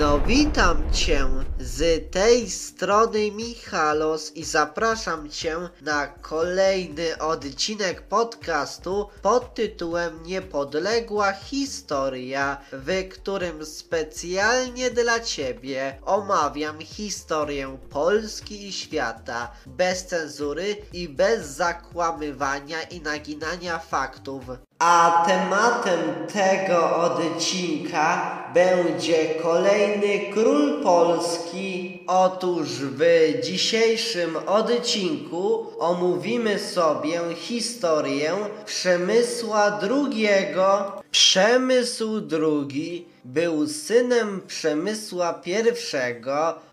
No witam Cię z tej strony Michalos i zapraszam Cię na kolejny odcinek podcastu pod tytułem Niepodległa Historia, w którym specjalnie dla Ciebie omawiam historię Polski i świata bez cenzury i bez zakłamywania i naginania faktów. A tematem tego odcinka będzie kolejny król Polski. Otóż w dzisiejszym odcinku omówimy sobie historię Przemysła II. Przemysł II był synem Przemysła I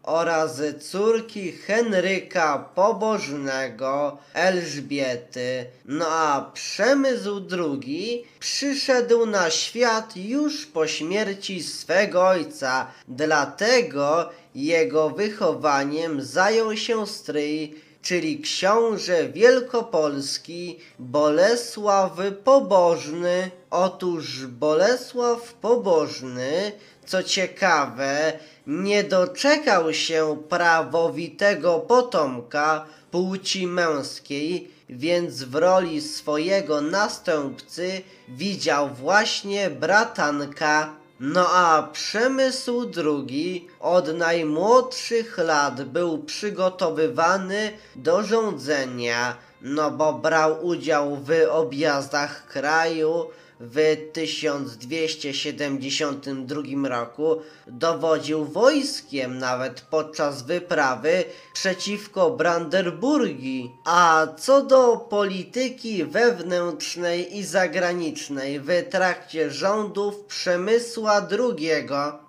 oraz córki Henryka Pobożnego Elżbiety. No a Przemysł II przyszedł na świat już po śmierci swego ojca, dlatego jego wychowaniem zajął się stryj czyli książę wielkopolski Bolesław Pobożny. Otóż Bolesław Pobożny, co ciekawe, nie doczekał się prawowitego potomka płci męskiej, więc w roli swojego następcy widział właśnie bratanka no a Przemysł II od najmłodszych lat był przygotowywany do rządzenia, no bo brał udział w objazdach kraju, w 1272 roku dowodził wojskiem nawet podczas wyprawy przeciwko Brandenburgii. A co do polityki wewnętrznej i zagranicznej w trakcie rządów Przemysła II,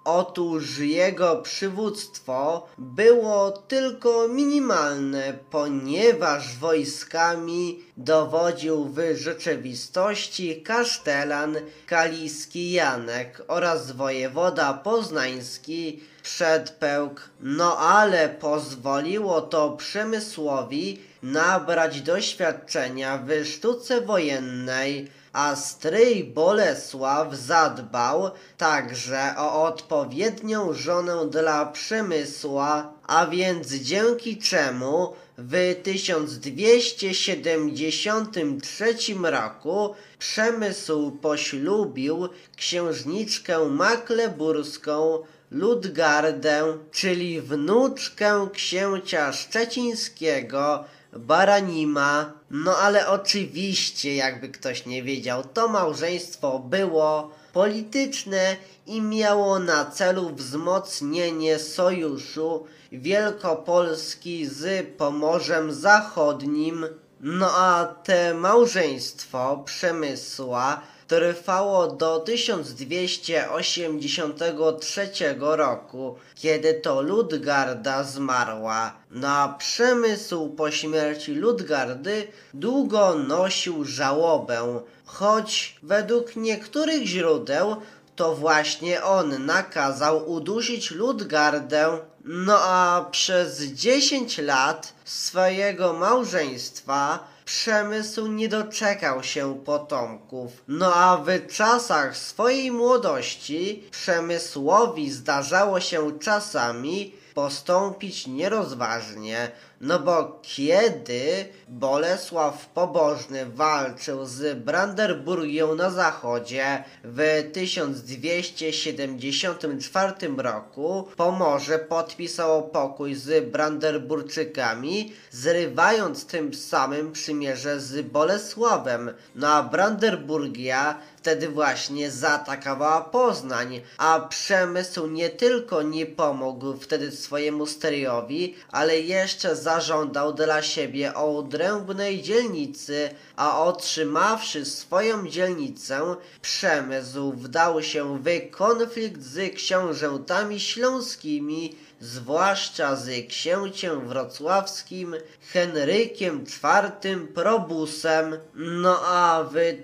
otóż jego przywództwo było tylko minimalne, ponieważ wojskami dowodził w rzeczywistości kasztelan kaliski Janek oraz wojewoda poznański Przedpełk, no ale pozwoliło to Przemysłowi nabrać doświadczenia w sztuce wojennej, a stryj Bolesław zadbał także o odpowiednią żonę dla Przemysła, a więc dzięki czemu w 1273 roku Przemysł poślubił księżniczkę makleburską Ludgardę, czyli wnuczkę księcia szczecińskiego Baranima. No ale oczywiście, jakby ktoś nie wiedział, to małżeństwo było polityczne i miało na celu wzmocnienie sojuszu Wielkopolski z Pomorzem Zachodnim. No a te małżeństwo Przemysła trwało do 1283 roku, kiedy to Ludgarda zmarła. Na przemysł po śmierci Ludgardy długo nosił żałobę, choć według niektórych źródeł to właśnie on nakazał udusić Ludgardę. No a przez 10 lat swojego małżeństwa Przemysł nie doczekał się potomków. No a w czasach swojej młodości Przemysłowi zdarzało się czasami postąpić nierozważnie, no bo kiedy Bolesław Pobożny walczył z Brandenburgią na zachodzie w 1274 roku, Pomorze podpisało pokój z Brandenburczykami, zrywając tym samym przymierze z Bolesławem. No a Brandenburgia wtedy właśnie zaatakowała Poznań, a Przemysł nie tylko nie pomógł wtedy swojemu sterowi, ale jeszcze zażądał dla siebie odrębnej dzielnicy, a otrzymawszy swoją dzielnicę, Przemysł wdał się w konflikt z książętami śląskimi, zwłaszcza z księciem wrocławskim Henrykiem IV Probusem. No a w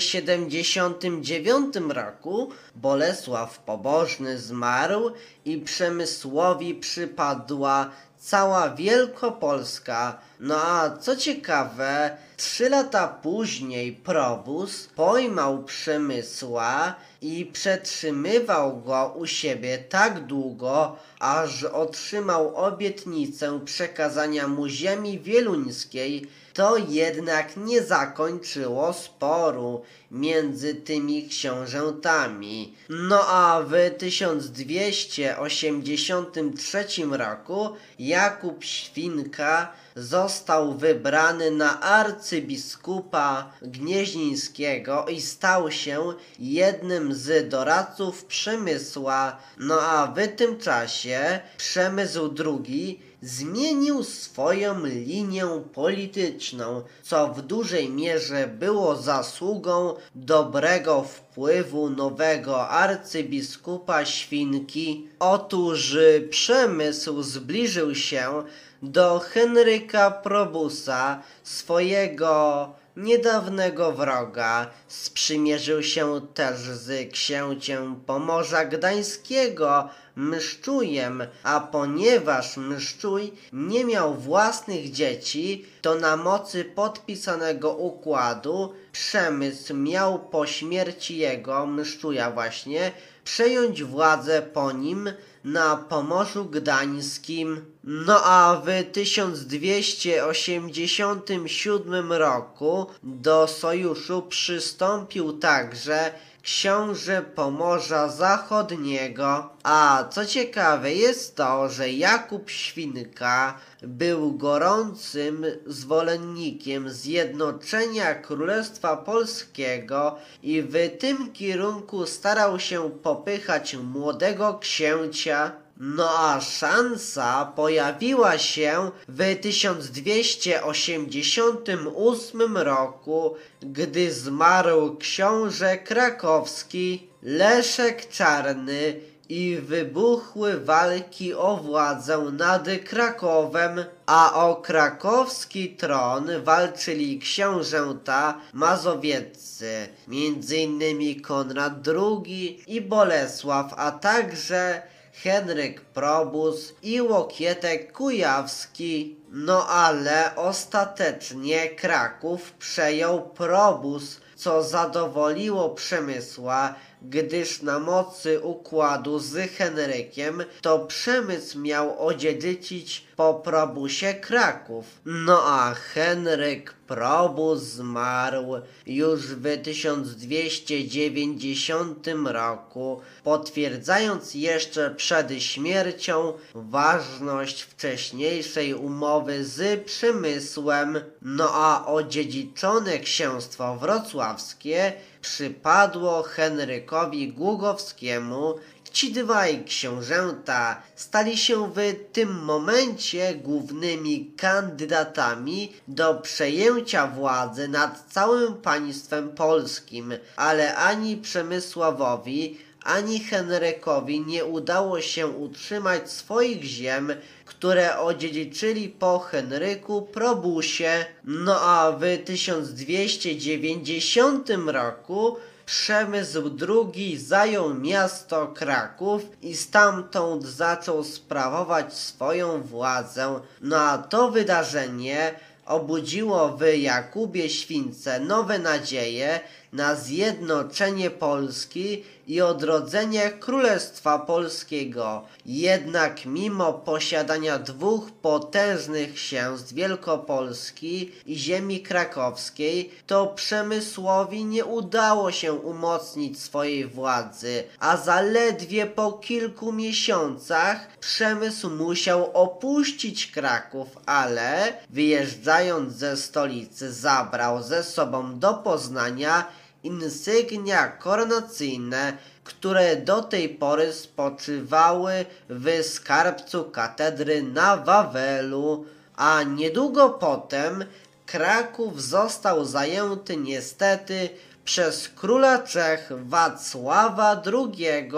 1279 roku Bolesław Pobożny zmarł i Przemysłowi przypadła cała Wielkopolska. No a co ciekawe, trzy lata później Probus pojmał Przemysła i przetrzymywał go u siebie tak długo, aż otrzymał obietnicę przekazania mu ziemi wieluńskiej, to jednak nie zakończyło sporu między tymi książętami. No a w 1283 roku Jakub Świnka został wybrany na arcybiskupa gnieźnieńskiego i stał się jednym z doradców Przemysła. No a w tym czasie Przemysł II zmienił swoją linię polityczną, co w dużej mierze było zasługą dobrego wpływu nowego arcybiskupa Świnki. Otóż Przemysł zbliżył się do Henryka Probusa, swojego niedawnego wroga. Sprzymierzył się też z księciem Pomorza Gdańskiego, Mszczujem, a ponieważ Mszczuj nie miał własnych dzieci, to na mocy podpisanego układu Przemysł miał po śmierci jego, Mszczuja właśnie, przejąć władzę po nim na Pomorzu Gdańskim. No a w 1287 roku do sojuszu przystąpił także książę Pomorza Zachodniego. A co ciekawe jest to, że Jakub Świnka był gorącym zwolennikiem zjednoczenia Królestwa Polskiego i w tym kierunku starał się popychać młodego księcia no a szansa pojawiła się w 1288 roku, gdy zmarł książę krakowski Leszek Czarny i wybuchły walki o władzę nad Krakowem, a o krakowski tron walczyli książęta mazowieccy, m.in. Konrad II i Bolesław, a także Henryk Probus i Łokietek Kujawski. No ale ostatecznie Kraków przejął Probus, co zadowoliło Przemysła, gdyż na mocy układu z Henrykiem to Przemysł miał odziedziczyć po Probusie Kraków. No a Henryk Probus zmarł już w 1290 roku, potwierdzając jeszcze przed śmiercią ważność wcześniejszej umowy z Przemysłem. No a odziedziczone księstwo wrocławskie przypadło Henrykowi Głogowskiemu. Ci dwaj książęta stali się w tym momencie głównymi kandydatami do przejęcia władzy nad całym państwem polskim, ale ani Przemysławowi, ani Henrykowi nie udało się utrzymać swoich ziem, które odziedziczyli po Henryku Probusie. No a w 1290 roku Przemysł II zajął miasto Kraków i stamtąd zaczął sprawować swoją władzę. No a to wydarzenie obudziło w Jakubie Śwince nowe nadzieje na zjednoczenie Polski i odrodzenie Królestwa Polskiego. Jednak mimo posiadania dwóch potężnych księstw Wielkopolski i ziemi krakowskiej, to Przemysłowi nie udało się umocnić swojej władzy, a zaledwie po kilku miesiącach Przemysł musiał opuścić Kraków, ale wyjeżdżając ze stolicy zabrał ze sobą do Poznania insygnia koronacyjne, które do tej pory spoczywały w skarbcu katedry na Wawelu, a niedługo potem Kraków został zajęty niestety przez króla Czech Wacława II,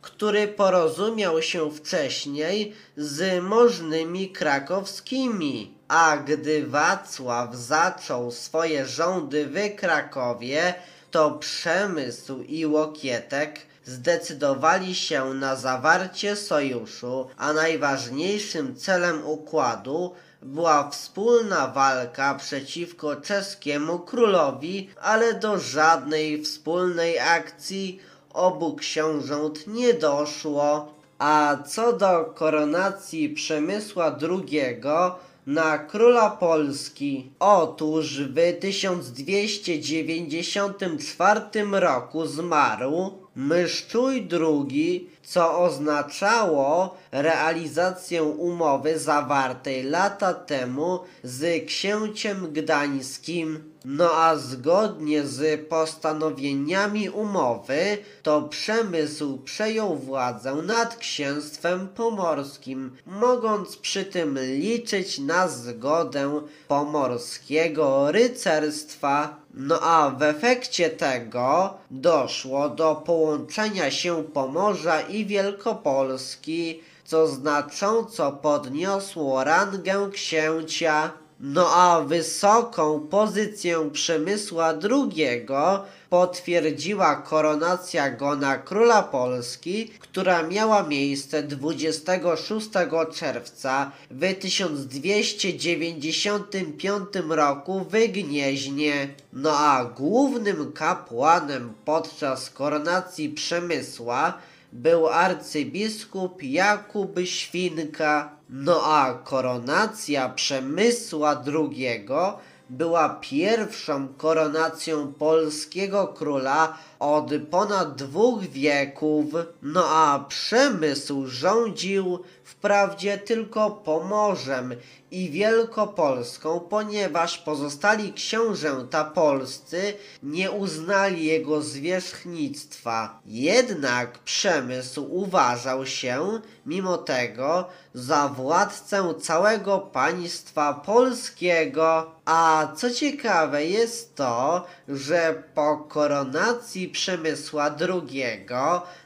który porozumiał się wcześniej z możnymi krakowskimi. A gdy Wacław zaczął swoje rządy w Krakowie, to Przemysł i Łokietek zdecydowali się na zawarcie sojuszu, a najważniejszym celem układu była wspólna walka przeciwko czeskiemu królowi, ale do żadnej wspólnej akcji obu książąt nie doszło. A co do koronacji Przemysła II na króla Polski, otóż w 1294 roku zmarł Myszczuj II, co oznaczało realizację umowy zawartej lata temu z księciem gdańskim. No a zgodnie z postanowieniami umowy, to przemysł przejął władzę nad księstwem pomorskim, mogąc przy tym liczyć na zgodę pomorskiego rycerstwa. No a w efekcie tego doszło do połączenia się Pomorza i Wielkopolski, co znacząco podniosło rangę księcia. No a wysoką pozycję Przemysła II potwierdziła koronacja go na króla Polski, która miała miejsce 26 czerwca w 1295 roku w Gnieźnie. No a głównym kapłanem podczas koronacji Przemysła był arcybiskup Jakub Świnka. No a koronacja Przemysła II była pierwszą koronacją polskiego króla od ponad dwóch wieków. No a Przemysł rządził wprawdzie tylko Pomorzem i Wielkopolską, ponieważ pozostali książęta polscy nie uznali jego zwierzchnictwa. Jednak Przemysł uważał się, mimo tego, za władcę całego państwa polskiego. A co ciekawe jest to, że po koronacji Przemysła II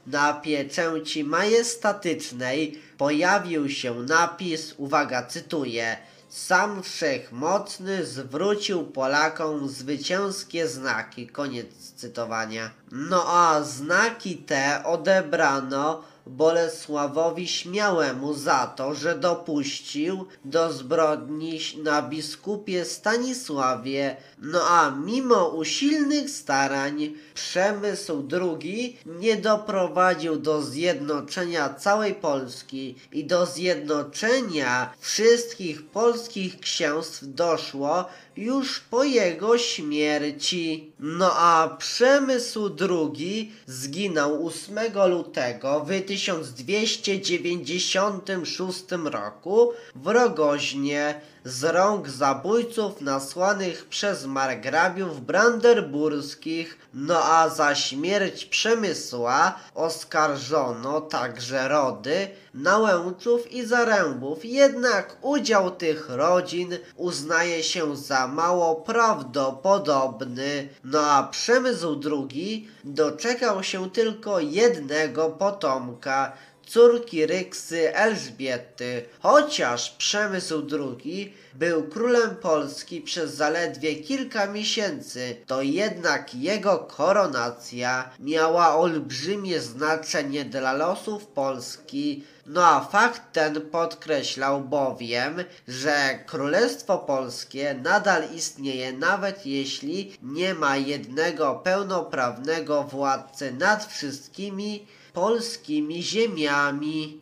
na pieczęci majestatycznej pojawił się napis, uwaga, cytuję, sam Wszechmocny zwrócił Polakom zwycięskie znaki. Koniec cytowania. No a znaki te odebrano Bolesławowi Śmiałemu za to, że dopuścił do zbrodni na biskupie Stanisławie. No a mimo usilnych starań Przemysł II nie doprowadził do zjednoczenia całej Polski i do zjednoczenia wszystkich polskich księstw doszło już po jego śmierci. No a Przemysł II zginął 8 lutego w 1296 roku w Rogoźnie z rąk zabójców nasłanych przez margrabiów branderburskich, no a za śmierć Przemysła oskarżono także rody Nałęczów i Zarębów, jednak udział tych rodzin uznaje się za mało prawdopodobny. No a Przemysł II doczekał się tylko jednego potomka, córki Ryksy Elżbiety. Chociaż Przemysł II był królem Polski przez zaledwie kilka miesięcy, to jednak jego koronacja miała olbrzymie znaczenie dla losów Polski. No a fakt ten podkreślał bowiem, że Królestwo Polskie nadal istnieje nawet jeśli nie ma jednego pełnoprawnego władcy nad wszystkimi polskimi ziemiami.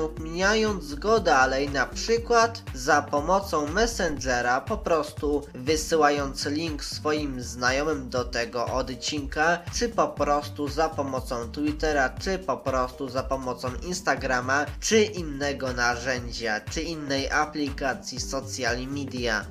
udostępniając udostępniając go dalej, na przykład za pomocą Messengera, po prostu wysyłając link swoim znajomym do tego odcinka, czy po prostu za pomocą Twittera, czy po prostu za pomocą Instagrama, czy innego narzędzia, czy innej aplikacji social media.